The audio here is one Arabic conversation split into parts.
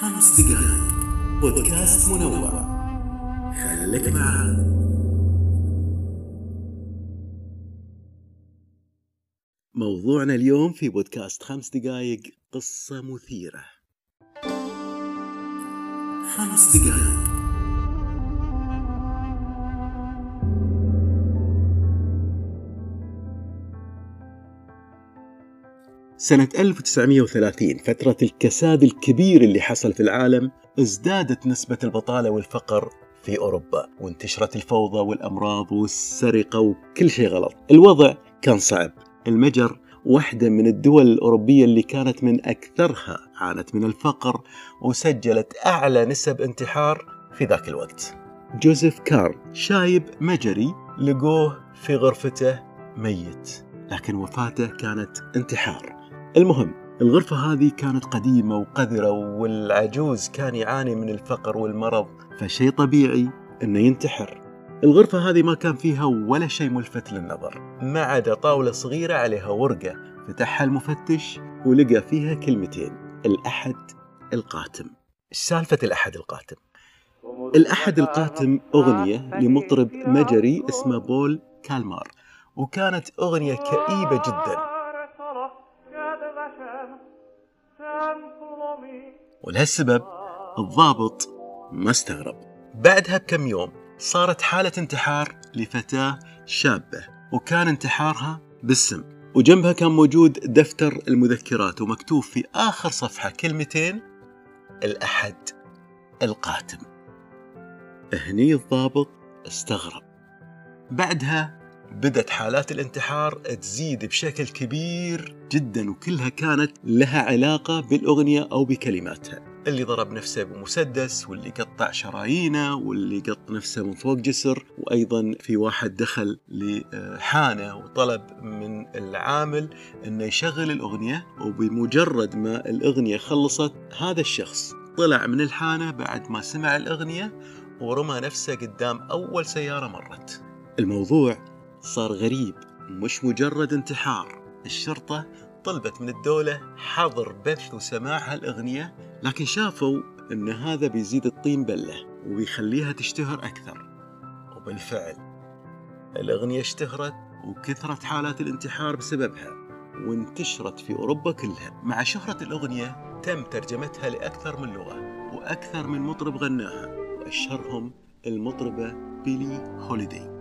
خمس دقائق. بودكاست منوع. خليك معنا. موضوعنا اليوم في بودكاست خمس دقائق قصة مثيرة. خمس دقائق. سنة 1930 فترة الكساد الكبير اللي حصل في العالم ازدادت نسبة البطالة والفقر في أوروبا وانتشرت الفوضى والأمراض والسرقة وكل شيء غلط. الوضع كان صعب. المجر واحدة من الدول الأوروبية اللي كانت من أكثرها عانت من الفقر وسجلت أعلى نسب انتحار في ذاك الوقت. جوزيف كار شايب مجري لقوه في غرفته ميت لكن وفاته كانت انتحار. المهم الغرفة هذه كانت قديمة وقذرة والعجوز كان يعاني من الفقر والمرض فشيء طبيعي إنه ينتحر. الغرفة هذه ما كان فيها ولا شيء ملفت للنظر ما عدا طاولة صغيرة عليها ورقة فتحها المفتش ولقى فيها كلمتين الأحد القاتم. سالفة الأحد القاتم؟ الأحد القاتم أغنية لمطرب مجري اسمه بول كالمار وكانت أغنية كئيبة جداً. ولهالسبب الضابط ما استغرب. بعدها بكم يوم صارت حالة انتحار لفتاة شابة وكان انتحارها بالسم. وجنبها كان موجود دفتر المذكرات ومكتوب في آخر صفحة كلمتين الأحد القاتم. هني الضابط استغرب. بعدها بدت حالات الانتحار تزيد بشكل كبير جدا وكلها كانت لها علاقة بالأغنية أو بكلماتها. اللي ضرب نفسه بمسدس واللي قطع شرايينه واللي قط نفسه من فوق جسر. وأيضا في واحد دخل لحانة وطلب من العامل أنه يشغل الأغنية. وبمجرد ما الأغنية خلصت هذا الشخص طلع من الحانة بعد ما سمع الأغنية ورمى نفسه قدام أول سيارة مرت. الموضوع صار غريب مش مجرد انتحار. الشرطة طلبت من الدولة حظر بث وسماع هالأغنية لكن شافوا أن هذا بيزيد الطين بلة وبيخليها تشتهر أكثر. وبالفعل الأغنية اشتهرت وكثرت حالات الانتحار بسببها وانتشرت في أوروبا كلها. مع شهرة الأغنية تم ترجمتها لأكثر من لغة وأكثر من مطرب غناها. وأشهرهم المطربة بيلي هوليدي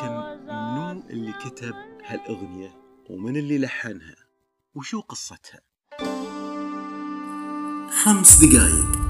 لكن منو اللي كتب هالأغنية ومن اللي لحنها وشو قصتها. خمس دقايق.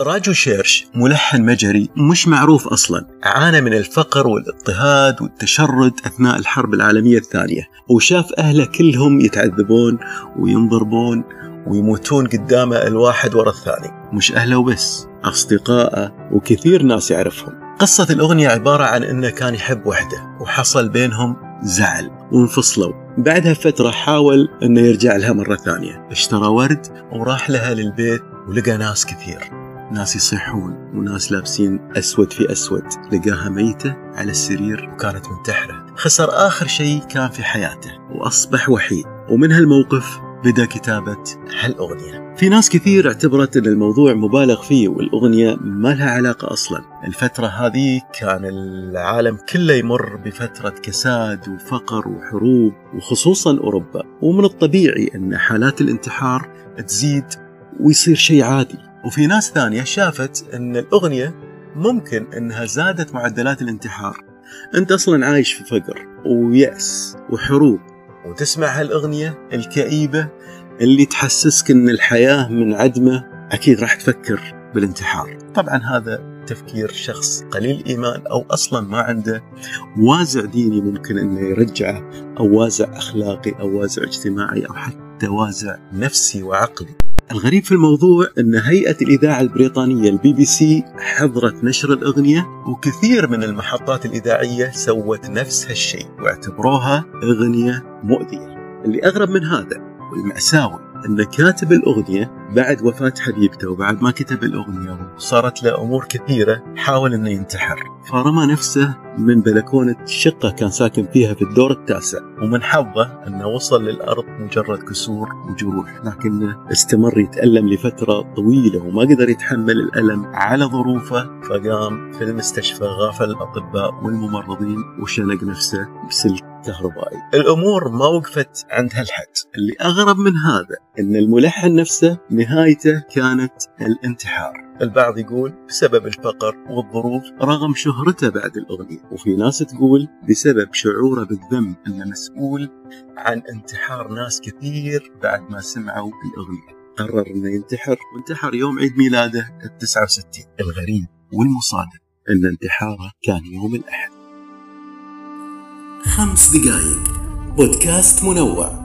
راجو شيرش ملحن مجري مش معروف أصلا عانى من الفقر والاضطهاد والتشرد أثناء الحرب العالمية الثانية وشاف أهله كلهم يتعذبون وينضربون ويموتون قدامه الواحد ورا الثاني. مش أهله وبس أصدقائه وكثير ناس يعرفهم. قصة الأغنية عبارة عن أنه كان يحب وحده وحصل بينهم زعل وانفصلوا. بعدها فترة حاول أنه يرجع لها مرة ثانية. اشترى ورد وراح لها للبيت ولقى ناس كثير. ناس يصيحون وناس لابسين أسود في أسود. لقاها ميتة على السرير وكانت منتحرة خسر آخر شيء كان في حياته وأصبح وحيد. ومن هالموقف بدأ كتابة هالأغنية في ناس كثير اعتبرت أن الموضوع مبالغ فيه والأغنية ما لها علاقة أصلا. الفترة هذه كان العالم كله يمر بفترة كساد وفقر وحروب وخصوصا أوروبا. ومن الطبيعي أن حالات الانتحار تزيد ويصير شيء عادي. وفي ناس ثانية شافت أن الأغنية ممكن أنها زادت معدلات الانتحار. أنت أصلا عايش في فقر ويأس وحروب. وتسمع هالأغنية الكئيبة اللي تحسسك أن الحياة من عدمة أكيد راح تفكر بالانتحار. طبعا هذا تفكير شخص قليل إيمان أو أصلا ما عنده وازع ديني ممكن أنه يرجعه أو وازع أخلاقي أو وازع اجتماعي أو حتى وازع نفسي وعقلي. الغريب في الموضوع أن هيئة الإذاعة البريطانية البي بي سي حظرت نشر الأغنية وكثير من المحطات الإذاعية سوت نفس هالشيء واعتبروها أغنية مؤذية. اللي أغرب من هذا والمأساوي أن كاتب الأغنية بعد وفاة حبيبته وبعد ما كتب الأغنية وصارت له أمور كثيرة حاول أنه ينتحر. فرمى نفسه من بلكونة شقة كان ساكن فيها في الدور التاسع ومن حظه أنه وصل للأرض مجرد كسور وجروح لكنه استمر يتألم لفترة طويلة وما قدر يتحمل الألم على ظروفه فقام في المستشفى غافل الأطباء والممرضين وشنق نفسه بسلك كهربائي. الأمور ما وقفت عند هالحد. اللي أغرب من هذا أن الملحن نفسه نهايته كانت الانتحار. البعض يقول بسبب الفقر والظروف رغم شهرته بعد الأغنية وفي ناس تقول بسبب شعوره بالذنب أنه مسؤول عن انتحار ناس كثير بعد ما سمعوا الأغنية. قرر أنه ينتحر وانتحر يوم عيد ميلاده ال 69 الغريب والمصادم أن انتحاره كان يوم الأحد. خمس دقائق بودكاست منوع.